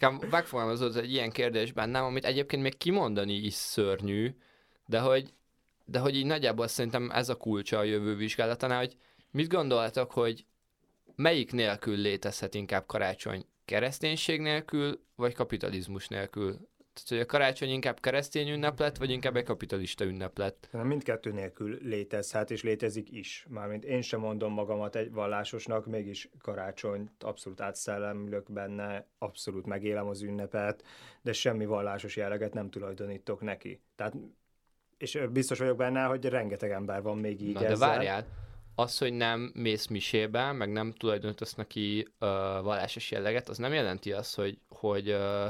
nekem megfogalmazott egy ilyen kérdés bennem, amit egyébként még kimondani is szörnyű, de hogy, de hogy így nagyjából szerintem ez a kulcsa a jövő vizsgálatánál, hogy mit gondoltok, hogy melyik nélkül létezhet inkább karácsony? Kereszténység nélkül, vagy kapitalizmus nélkül? Tehát, hogy a karácsony inkább keresztény ünneplet, vagy inkább egy kapitalista ünneplet? Mindkettő nélkül létezhet, és létezik is. Mármint én sem mondom magamat egy vallásosnak, mégis karácsonyt abszolút átszellemülök benne, abszolút megélem az ünnepet, de semmi vallásos jelleget nem tulajdonítok neki. Tehát és biztos vagyok benne, hogy rengeteg ember van még így Na, ezzel. de várjál, az, hogy nem mész misébe, meg nem tulajdonítasz neki uh, vallásos jelleget, az nem jelenti azt, hogy, hogy, uh,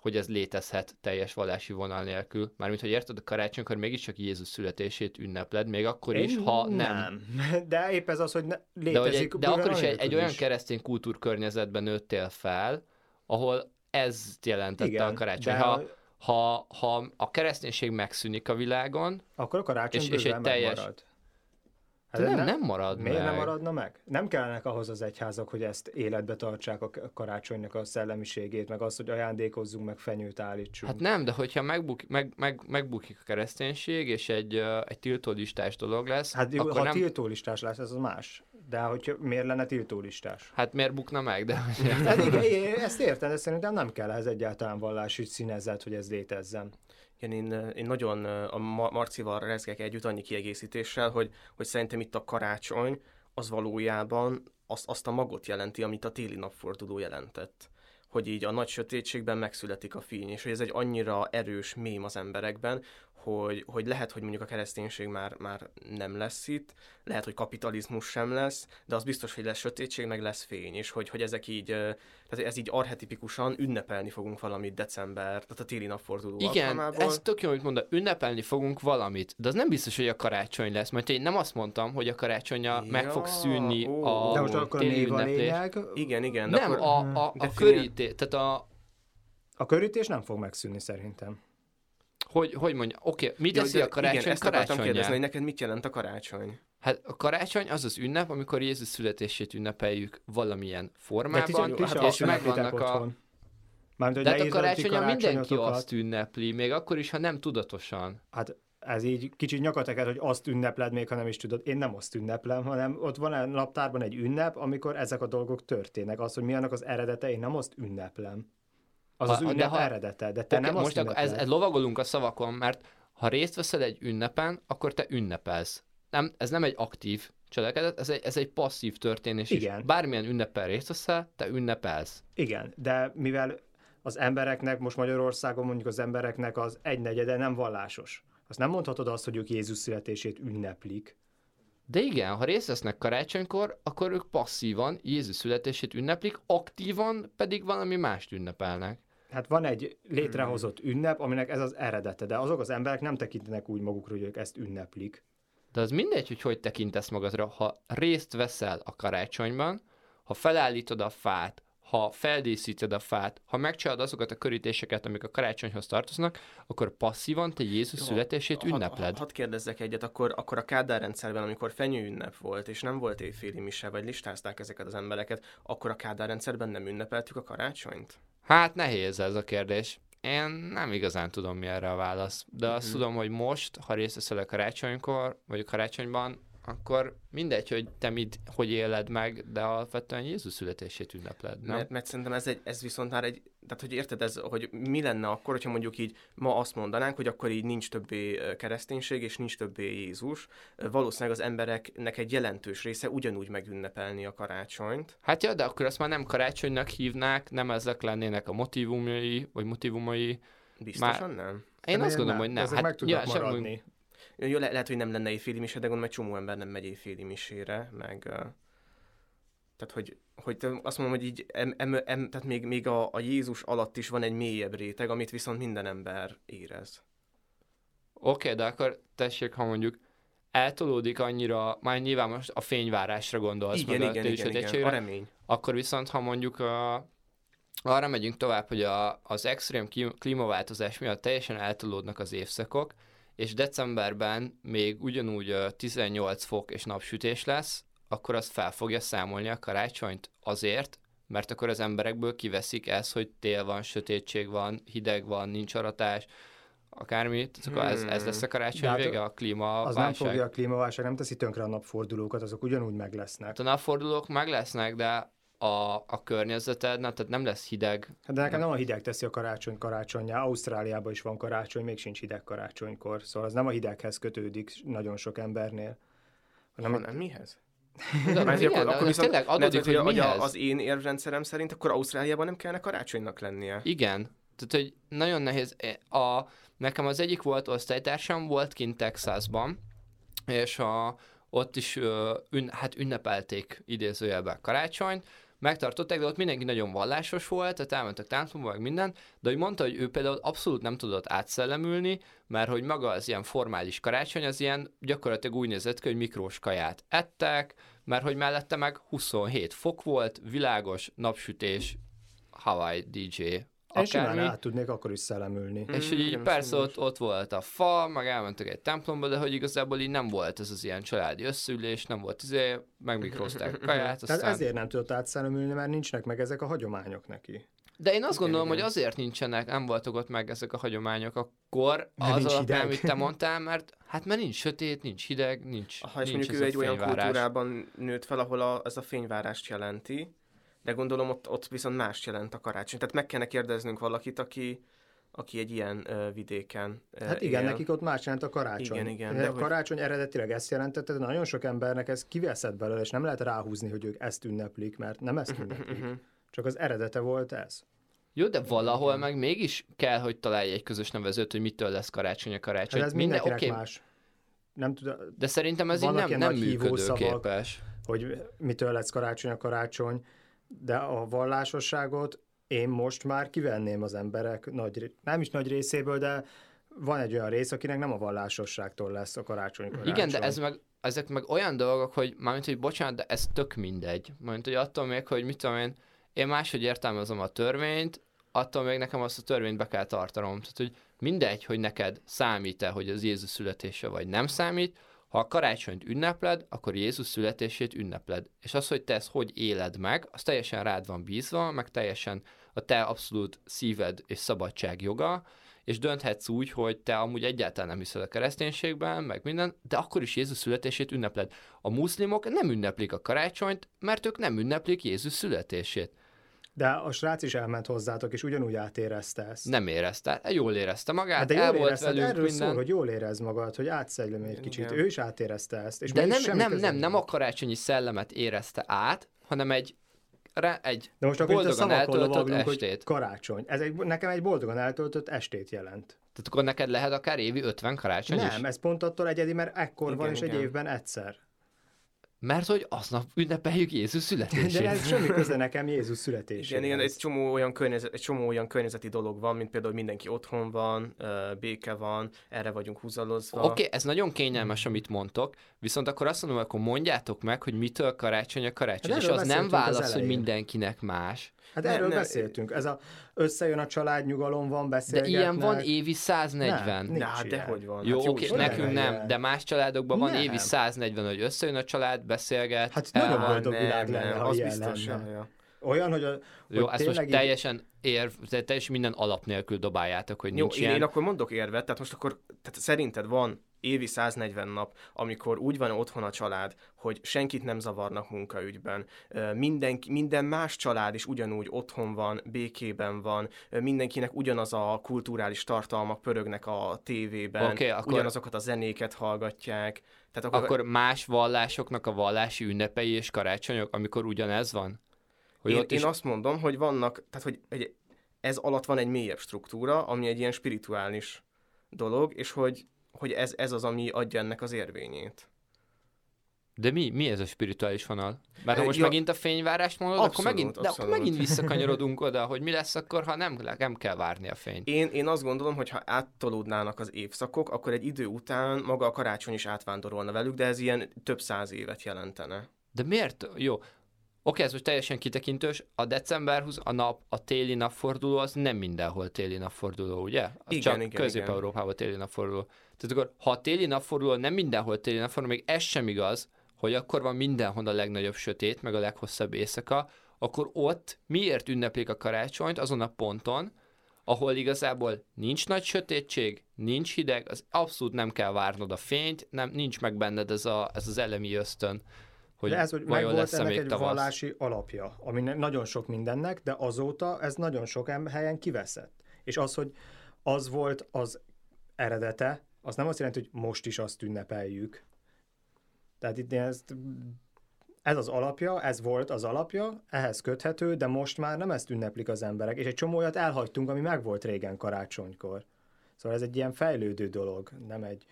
hogy ez létezhet teljes vallási vonal nélkül. Mármint, hogy érted, a karácsonykor mégiscsak Jézus születését ünnepled, még akkor is, Én ha nem. nem. De épp ez az, hogy ne, De, létezik. egy, de akkor is egy, egy olyan keresztény kultúrkörnyezetben nőttél fel, ahol ez jelentette Igen, a karácsony. de Ha, ha, ha a kereszténység megszűnik a világon, Akkor a karácsony és- és, egy teljes- megmarad. Hát nem, nem marad Miért meg. nem maradna meg? Nem kellenek ahhoz az egyházak, hogy ezt életbe tartsák a karácsonynak a szellemiségét, meg azt, hogy ajándékozzunk, meg fenyőt állítsunk. Hát nem, de hogyha megbuk, meg, meg, megbukik a kereszténység, és egy, egy tiltólistás dolog lesz, Hát akkor ha nem... tiltólistás lesz, ez az más. De hogy miért lenne tiltólistás? Hát miért bukna meg? De Hát igen, ezt értem, de szerintem nem kell ez egyáltalán vallási színezet, hogy ez létezzen. Igen, én, én nagyon a Ma- Marcival rezgek együtt annyi kiegészítéssel, hogy, hogy szerintem itt a karácsony az valójában azt, azt a magot jelenti, amit a téli napforduló jelentett. Hogy így a nagy sötétségben megszületik a fény, és hogy ez egy annyira erős mém az emberekben, hogy, hogy lehet, hogy mondjuk a kereszténység már, már nem lesz itt, lehet, hogy kapitalizmus sem lesz, de az biztos, hogy lesz sötétség, meg lesz fény, és hogy, hogy ezek így, tehát ez így arhetipikusan ünnepelni fogunk valamit december, tehát a téli napforduló Igen, alkalmából. ez tök jó, amit mondod, ünnepelni fogunk valamit, de az nem biztos, hogy a karácsony lesz, mert én nem azt mondtam, hogy a karácsonya meg Ja, fog szűnni ó. a De most akkor a név a lényeg. Igen, igen. de Nem, akkor, a, a, a körítés, tehát a, A körítés nem fog megszűnni szerintem. Hogy, hogy mondja, oké, mit Ja, teszi de a karácsony igen, ezt akartam kérdezni, hogy neked mit jelent a karácsony? Hát a karácsony az az ünnep, amikor Jézus születését ünnepeljük valamilyen De formában, hát se és azt ünneplitek megvannak a... Mármint, De hát a karácsonyon mindenki azt ünnepli, még akkor is, ha nem tudatosan. Hát ez így kicsit nyakateket, hogy azt ünnepled még, ha nem is tudod. Én nem azt ünneplem, hanem ott van a naptárban egy ünnep, amikor ezek a dolgok történnek. Az, hogy mi annak az eredete, én nem azt ünneplem. Az Ha- az de ünnep ha- eredete, de te nem azt most akkor ez, ez lovagolunk a szavakon, mert ha részt veszel egy ünnepen, akkor te ünnepelsz. Nem, ez nem egy aktív cselekedet, ez egy, ez egy passzív történés Igen. is. Bármilyen ünneppen részt veszel, te ünnepelsz. Igen, de mivel az embereknek, most Magyarországon mondjuk az embereknek az egynegyede nem vallásos. Azt nem mondhatod azt, hogy ők Jézus születését ünneplik. De igen, ha részt vesznek karácsonykor, akkor ők passzívan Jézus születését ünneplik, aktívan pedig valami mást ünnepelnek. Hát van egy létrehozott ünnep, aminek ez az eredete, de azok az emberek nem tekintenek úgy magukra, hogy ők ezt ünneplik. De az mindegy, hogy hogy tekintesz magadra, ha részt veszel a karácsonyban, ha felállítod a fát, ha feldíszíted a fát, ha megcsinálod azokat a körítéseket, amik a karácsonyhoz tartoznak, akkor passzívan te Jézus Jó, születését Hadd- ünnepled. Hadd kérdezzek egyet, akkor, akkor a Kádár rendszerben, amikor fenyőünnep volt, és nem volt éjféli mise, vagy listázták ezeket az embereket, akkor a Kádár rendszerben nem ünnepeltük a karácsonyt? Hát nehéz ez a kérdés. Én nem igazán tudom, mi erre a válasz. De azt Mhm. tudom, hogy most, ha részt veszel a karácsonykor, vagy a karácsonyban, akkor mindegy, hogy te mit, hogy éled meg, de alapvetően Jézus születését ünnepled, nem? Mert, mert szerintem ez, egy, ez viszont már egy, tehát hogy érted, ez, hogy mi lenne akkor, hogyha mondjuk így ma azt mondanánk, hogy akkor így nincs többé kereszténység, és nincs többé Jézus. Valószínűleg az embereknek egy jelentős része ugyanúgy megünnepelni a karácsonyt. Hát ja, de akkor azt már nem karácsonynak hívnák, nem ezek lennének a motivumai, vagy motivumai. Biztosan nem? Én De azt miért gondolom, nem? hogy nem. Ezek Hát meg tudnak sem- maradni. Jó, le- lehet, hogy nem lenne éjféli mise, de gondolom, egy csomó ember nem megy éjféli misére, meg... Tehát, hogy, hogy azt mondom, hogy így, em, em, em, tehát még, még a, a Jézus alatt is van egy mélyebb réteg, amit viszont minden ember érez. Oké, okay, de akkor tessék, ha mondjuk eltolódik annyira, már nyilván most a fényvárásra gondolsz, igen, meg a igen, téli igen, igen, a remény. akkor viszont, ha mondjuk a, arra megyünk tovább, hogy a, az extrém klí- klímaváltozás miatt teljesen eltolódnak az évszakok, és decemberben még ugyanúgy ö, 18 fok és napsütés lesz, akkor azt fel fogja számolni a karácsonyt azért, mert akkor az emberekből kiveszik ezt, hogy tél van, sötétség van, hideg van, nincs aratás, akármi, tehát akkor ez, ez lesz a karácsony De hát vége, a klímaválság. Az nem fogja a klímaválság, nem teszi tönkre a napfordulókat, azok ugyanúgy meg lesznek. Hát a napfordulók meg lesznek, de a, a környezeted, na, tehát nem lesz hideg. Hát de nekem nem a hideg teszi a karácsony karácsonyá. Ausztráliában is van karácsony, még sincs hideg karácsonykor. Szóval az nem a hideghez kötődik nagyon sok embernél. Hanem nem mihez? De, Mert igen, akkor, de akkor ez viszont, tényleg adódik, hogy, hogy, hogy a, mihez. az én érvrendszerem szerint akkor Ausztráliában nem kellene karácsonynak lennie. Igen, tehát hogy nagyon nehéz. A, nekem az egyik volt osztálytársam, volt kint Texasban, és a, ott is ün, hát ünnepelték idézőjelben karácsonyt, megtartották, de ott mindenki nagyon vallásos volt, tehát elmentek templomba, meg minden, de hogy mondta, hogy ő például abszolút nem tudott átszellemülni, mert hogy maga az ilyen formális karácsony, az ilyen gyakorlatilag úgy nézett ki, hogy mikrós kaját ettek, mert hogy mellette meg 27 fok volt, világos, napsütés, Hawaii DJ, Én simán akármi. át tudnék akkor is szellemülni. És Mm, hogy így persze ott, ott volt a fa, meg elmentek egy templomba, de hogy igazából így nem volt ez az ilyen családi összeülés, nem volt izé, megmikrozták a kaját, Tehát aztán... ezért nem tudott átszellemülni, mert nincsnek meg ezek a hagyományok neki. De én azt Igen, gondolom, igen. hogy azért nincsenek, nem voltak ott meg ezek a hagyományok akkor, Mert az alapján, hideg. amit te mondtál, mert hát mert nincs sötét, nincs hideg, nincs, Ha és nincs mondjuk ez ő egy olyan kultúrában nőtt fel, ahol a, ez a fényvárást jelenti, de gondolom ott, ott viszont más jelent a karácsony. Tehát meg kellene kérdeznünk valakit, aki, aki egy ilyen ö, vidéken ö, Hát igen, él. nekik ott más jelent a karácsony. Igen, igen, De de a hogy- karácsony eredetileg ezt jelentette, de nagyon sok embernek ez kiveszett belőle, és nem lehet ráhúzni, hogy ők ezt ünneplik, mert nem ezt ünneplik. Mhm. Csak az eredete volt ez. Jó, de valahol meg mégis kell, hogy találj egy közös nevezőt, hogy mitől lesz karácsony a Hát karácsony. ez Minden, mindenkinek oké, más. Nem tud, de szerintem ez így nem, nem működőképes. hogy mitől lesz karácsony a karácsony, de a vallásosságot én most már kivenném az emberek nagy, nem is nagy részéből, de van egy olyan rész, akinek nem a vallásosságtól lesz a karácsony karácsony. Igen, de ez meg, ezek meg olyan dolgok, hogy mármint, hogy bocsánat, de ez tök mindegy. Mármint, hogy attól még, hogy mit tudom én, én máshogy értelmezem a törvényt, attól még nekem azt a törvényt be kell tartanom. Tehát, hogy mindegy, hogy neked számít-e, hogy az Jézus születése vagy nem számít, ha a karácsonyt ünnepled, akkor Jézus születését ünnepled. És az, hogy te ezt hogy éled meg, az teljesen rád van bízva, meg teljesen a te abszolút szíved és szabadság joga, és dönthetsz úgy, hogy te amúgy egyáltalán nem hiszel a kereszténységben, meg minden, de akkor is Jézus születését ünnepled. A muszlimok nem ünneplik a karácsonyt, mert ők nem ünneplik Jézus születését. De a srác is elment hozzátok, és ugyanúgy átérezte ezt. Nem érezte, jól érezte magát, Hát de el jól volt érezted, velünk erről minden. szól, hogy jól érez magad, hogy átszegülj egy kicsit. Igen. Ő is átérezte ezt. És De nem, semmi nem, köze nem, nem a karácsonyi szellemet érezte át, hanem egy, rá, egy De most akkor itt a hogy estét. karácsony. Ez egy, nekem egy boldogan eltöltött estét jelent. Tehát akkor neked lehet akár évi 50 karácsony nem, is? ez pont attól egyedi, mert ekkor Igen, van, és egy igen. évben egyszer. Mert hogy aznap ünnepeljük Jézus születését. De ez semmi köze nekem Jézus születéséhez. Igen, igen, egy csomó, olyan környezet, egy csomó olyan környezeti dolog van, mint például, hogy mindenki otthon van, béke van, erre vagyunk húzalozva. Oké, okay, ez nagyon kényelmes, amit mondtok, viszont akkor azt mondom, akkor mondjátok meg, hogy mitől karácsony a karácsony. Hát és az nem beszéltünk az válasz, hogy mindenkinek más. Hát erről nem. beszéltünk. Ez a összejön a család, nyugalom van, De beszélgetnek. ilyen van évi 140. Nem, nincs Na, de hogy van? Jó, Hát oké, Isten. nekünk nem, ilyen. de más családokban van Nem. évi 140, hogy összejön a család, beszélget. Hát nagyon elmond. boldog világ lenne, ha az ilyen biztos, lenne. Olyan, hogy, a, Jó, hogy ezt most teljesen érv, te- teljesen minden alap nélkül dobáljátok, hogy Jó, nincs én, ilyen. én akkor mondok érvet, tehát most akkor tehát szerinted van évi 140 nap, amikor úgy van otthon a család, hogy senkit nem zavarnak munkaügyben, minden, minden más család is ugyanúgy otthon van, békében van, mindenkinek ugyanaz a kulturális tartalmak pörögnek a tévében, Oké, akkor- ugyanazokat a zenéket hallgatják. Tehát akkor, Akkor más vallásoknak a vallási ünnepei és karácsonyok, amikor ugyanez van? Hogy én, ott én is azt mondom, hogy vannak, tehát hogy egy, ez alatt van egy mélyebb struktúra, ami egy ilyen spirituális dolog, és hogy, hogy ez, ez az, ami adja ennek az érvényét. De mi, mi ez a spirituális vonal? Mert ha most ja, megint a fényvárás mondod, akkor abszolút, megint, de akkor megint visszakanyarodunk oda, hogy mi lesz akkor, ha nem, nem kell várni a fényt. Én, én azt gondolom, hogy ha áttolódnának az évszakok, akkor egy idő után maga a karácsony is átvándorolna velük, de ez ilyen több száz évet jelentene. De miért? Jó. Oké, ez most teljesen kitekintős. A december 20, a nap, a téli napforduló, az nem mindenhol téli napforduló, ugye? Igen, csak igen, Közép-Európában téli napforduló. Tehát akkor, ha a téli napforduló nem mindenhol téli napforduló, még ez sem igaz, hogy akkor van mindenhol a legnagyobb sötét, meg a leghosszabb éjszaka, akkor ott miért ünneplik a karácsonyt azon a ponton, ahol igazából nincs nagy sötétség, nincs hideg, az abszolút nem kell várnod a fényt, nem, nincs meg benned ez, a, ez az elemi ösztön, hogy de ez, hogy vajon meg volt lesz-e ennek egy tavasz. vallási alapja, ami nagyon sok mindennek, de azóta ez nagyon sok helyen kiveszett. És az, hogy az volt az eredete, az nem azt jelenti, hogy most is azt ünnepeljük. Tehát itt ezt, ez az alapja, ez volt az alapja, ehhez köthető, de most már nem ezt ünneplik az emberek, és egy csomó olyat elhagytunk, ami megvolt régen karácsonykor. Szóval ez egy ilyen fejlődő dolog, nem egy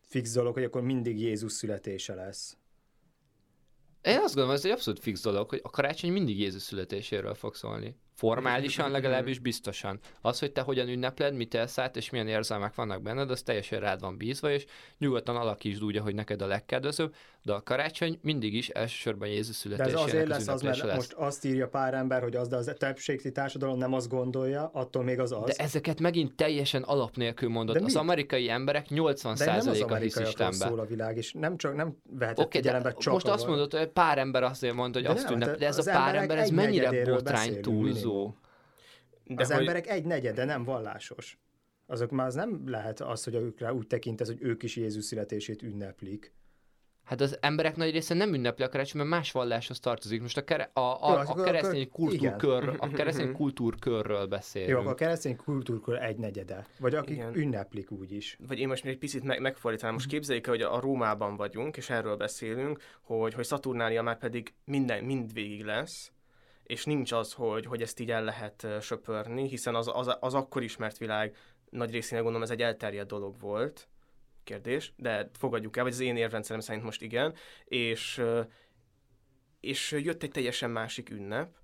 fix dolog, hogy akkor mindig Jézus születése lesz. Én azt gondolom, ez egy abszolút fix dolog, hogy a karácsony mindig Jézus születéséről fog szólni. Formálisan legalábbis biztosan. Az, hogy te hogyan ünnepled, mit élsz át, és milyen érzelmek vannak benned, az teljesen rád van bízva, és nyugodtan alakítsd úgy, hogy neked a legkedvezőbb, de a karácsony mindig is elsősorban Jézus De ez születésének azért az lesz az, mert lesz. most azt írja pár ember, hogy az, de az többségi társadalom nem azt gondolja, attól még az az. De ezeket megint teljesen alap nélkül mondod. Az amerikai emberek De nem az 80%-a hisz Istenbe. szól a világ, és nem csak nem vehetett okay, figyelembe csak most azt mondod, hogy pár ember azért mondta, hogy De azt nem, ünnep, hát de ez a pár ember, ez mennyire botrány beszélünk minimum. De az hogy, emberek egy negyede nem vallásos. Azok már az nem lehet az, hogy őkre úgy tekintesz, hogy ők is Jézus születését ünneplik. Hát az emberek nagy része nem ünnepli a karácsony, mert más valláshoz tartozik. Most a, kere, a, a, Jó, a, keresztény akkor- igen. kultúrkör, a keresztény kultúrkörről beszélünk. Jó, akkor a keresztény kultúrkör egy negyede. Vagy akik Igen. ünneplik úgy is. vagy én most még egy picit meg, megfordítanám. Most képzeljük el, hogy a Rómában vagyunk, és erről beszélünk, hogy, hogy Szaturnália már pedig minden, mindvégig lesz, és nincs az, hogy, hogy ezt így el lehet söpörni, hiszen az, az, az akkor ismert világ nagy részének gondolom ez egy elterjedt dolog volt, kérdés, de fogadjuk el, vagy az én érrendszerem szerint most igen, és, és jött egy teljesen másik ünnep,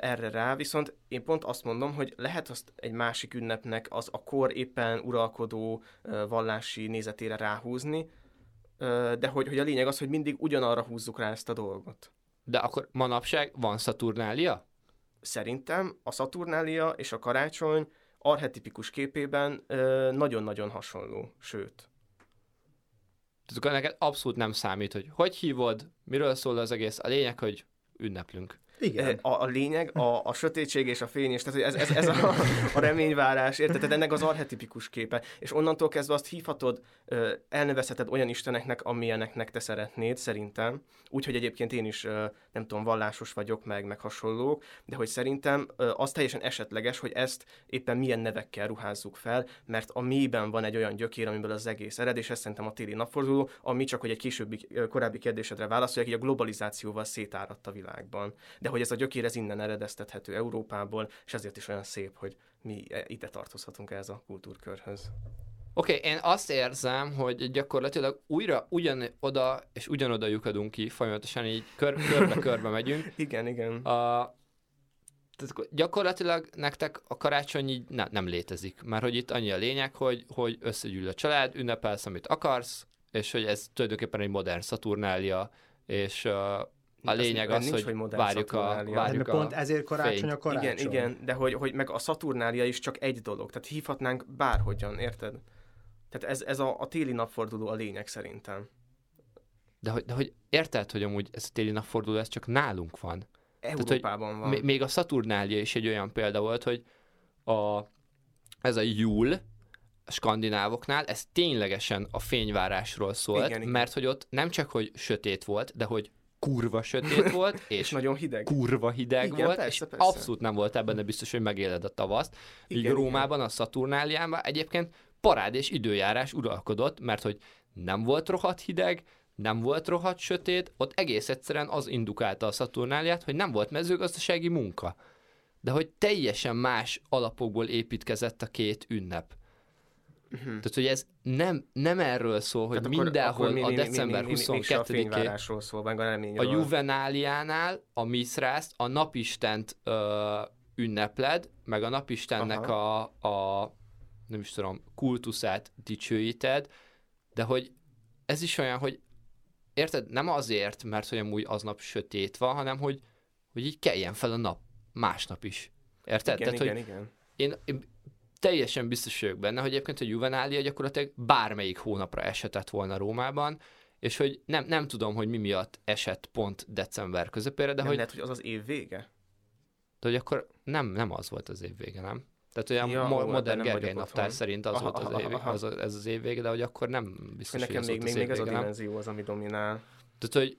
erre rá, viszont én pont azt mondom, hogy lehet azt egy másik ünnepnek az a kor éppen uralkodó vallási nézetére ráhúzni, de hogy, hogy a lényeg az, hogy mindig ugyanarra húzzuk rá ezt a dolgot. De akkor manapság van Szaturnália? Szerintem a Szaturnália és a karácsony archetipikus képében nagyon-nagyon hasonló, sőt. Tehát akkor neked abszolút nem számít, hogy hogy hívod, miről szól az egész. A lényeg, hogy ünneplünk. Igen. A, a lényeg, a, a sötétség és a fény, és tehát hogy ez, ez, ez a, a reményvárás, érted? Tehát ennek az archetipikus képe. És onnantól kezdve azt hívhatod, elnevezheted olyan isteneknek, amilyeneknek te szeretnéd, szerintem. Úgyhogy egyébként én is, nem tudom, vallásos vagyok, meg, meg hasonlók, de hogy szerintem az teljesen esetleges, hogy ezt éppen milyen nevekkel ruházzuk fel, mert a mélyben van egy olyan gyökér, amiből az egész ered, és ez szerintem a téli napforduló, ami csak, hogy egy későbbi, korábbi kérdésedre válaszoljak, így a globalizációval szétáradt a világban. De hogy ez a gyökér ez innen eredeztethető Európából, és ezért is olyan szép, hogy mi e- ide tartozhatunk ehhez a kultúrkörhöz. Oké, okay, én azt érzem, hogy gyakorlatilag újra ugyan oda és ugyanoda lyukadunk ki, folyamatosan így kör, körbe-körbe megyünk. Igen, igen. A, tehát gyakorlatilag nektek a karácsony így ne, nem létezik, mert hogy itt annyi a lényeg, hogy, hogy összegyűl a család, ünnepelsz, amit akarsz, és hogy ez tulajdonképpen egy modern Saturnália, és uh, a lényeg az, nincs, hogy, hogy várjuk a, Saturnália. várjuk De a pont ezért karácsony fényt. a karácsony. Igen, igen, de hogy, hogy meg a Szaturnália is csak egy dolog, tehát hívhatnánk bárhogyan, érted? Tehát ez, ez a, a téli napforduló a lényeg szerintem. De hogy, de hogy érted, hogy amúgy ez a téli napforduló, ez csak nálunk van. hogy Európában van. M- még a Saturnália is egy olyan példa volt, hogy a, ez a júl, a skandinávoknál, ez ténylegesen a fényvárásról szólt, Igen, igen, igen. mert hogy ott nem csak, hogy sötét volt, de hogy kurva sötét volt, és és nagyon hideg. kurva hideg Igen, volt, persze, és persze. abszolút nem voltál benne biztos, hogy megéled a tavaszt. Így Igen, Rómában, a Szaturnáliában egyébként parád és időjárás uralkodott, mert hogy nem volt rohadt hideg, nem volt rohadt sötét, ott egész egyszerűen az indukálta a Szaturnáliát, hogy nem volt mezőgazdasági munka. De hogy teljesen más alapokból építkezett a két ünnep. Mhm. Tehát, hogy ez nem, nem erről szól, hogy Tehát akkor- mindenhol akkor mi- a mi- mi- december mi- mi- mi- mégse a 22-én fényvárásról szól, meg a a. Juvenáliánál a Misrászt, a napistent ö, ünnepled, meg a napistennek a, a, nem is tudom, kultuszát dicsőíted, de hogy ez is olyan, hogy érted, nem azért, mert hogy amúgy aznap sötét van, hanem hogy, hogy így keljen fel a nap másnap is. Érted? igen, Tehát, igen, hogy igen. én, én teljesen biztos vagyok benne, hogy egyébként a Juvenália gyakorlatilag bármelyik hónapra esetett volna Rómában, és hogy nem, nem tudom, hogy mi miatt esett pont december közepére, de nem hogy, lehet, hogy az az év vége? de hogy akkor nem, nem az volt az év vége, nem? Tehát olyan Ja, ebben modern Gergely naptár otthon. szerint az Aha, volt az, aha, év, aha. az, ez az év vége, de hogy akkor nem biztos, Nekem hogy ez még, még, az még ez a dimenzió az, ami dominál. Tehát, hogy,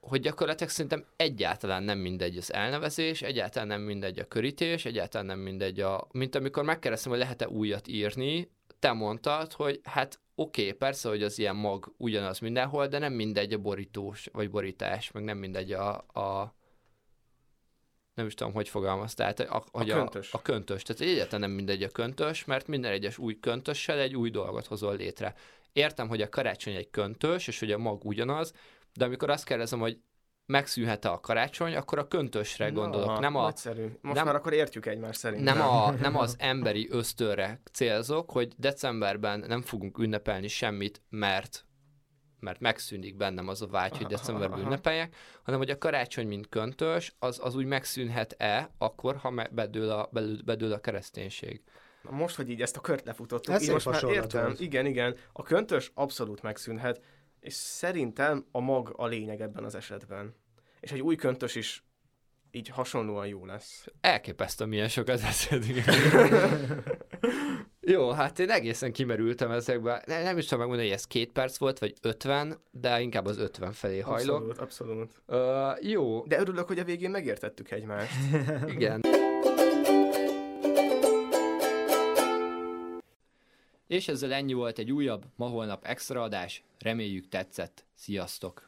hogy gyakorlatilag szerintem egyáltalán nem mindegy az elnevezés, egyáltalán nem mindegy a körítés, egyáltalán nem mindegy a... Mint amikor megkérdeztem, hogy lehet-e újat írni, te mondtad, hogy hát oké, okay, persze, hogy az ilyen mag ugyanaz mindenhol, de nem mindegy a borítós, vagy borítás, meg nem mindegy a, a nem is tudom, hogy fogalmaztál, a, hogy köntös. A, a köntös. Tehát egyáltalán nem mindegy a köntös, mert minden egyes új köntössel egy új dolgot hozol létre. Értem, hogy a karácsony egy köntös, és hogy a mag ugyanaz, de amikor azt kérdezem, hogy megszűnhet-e a karácsony, akkor a köntösre gondolok, nem a, Nagyszerű. Most nem- már akkor értjük egymást szerintem. nem, a, nem az emberi ösztönre célzok, hogy decemberben nem fogunk ünnepelni semmit, mert mert megszűnik bennem az a vágy, hogy decemberben ünnepeljek, hanem hogy a karácsony, mint köntös, az, az úgy megszűnhet-e akkor, ha bedől a, bedől, bedől a kereszténység. Na Most, hogy így ezt a kört lefutottuk, Ez így most már értem. volt. Igen, igen. A köntös abszolút megszűnhet, és szerintem a mag a lényeg ebben az esetben. És egy új köntös is így hasonlóan jó lesz. Elképesztő, milyen sokat beszéltünk. Jó, hát én egészen kimerültem ezekbe. Ne, nem is tudom megmondani, hogy ez két perc volt, vagy 50, de inkább az 50 felé hajlok. Abszolút, abszolút. Uh, jó, De örülök, hogy a végén megértettük egymást. igen. És ezzel ennyi volt egy újabb, ma holnap extra adás. Reméljük tetszett. Sziasztok!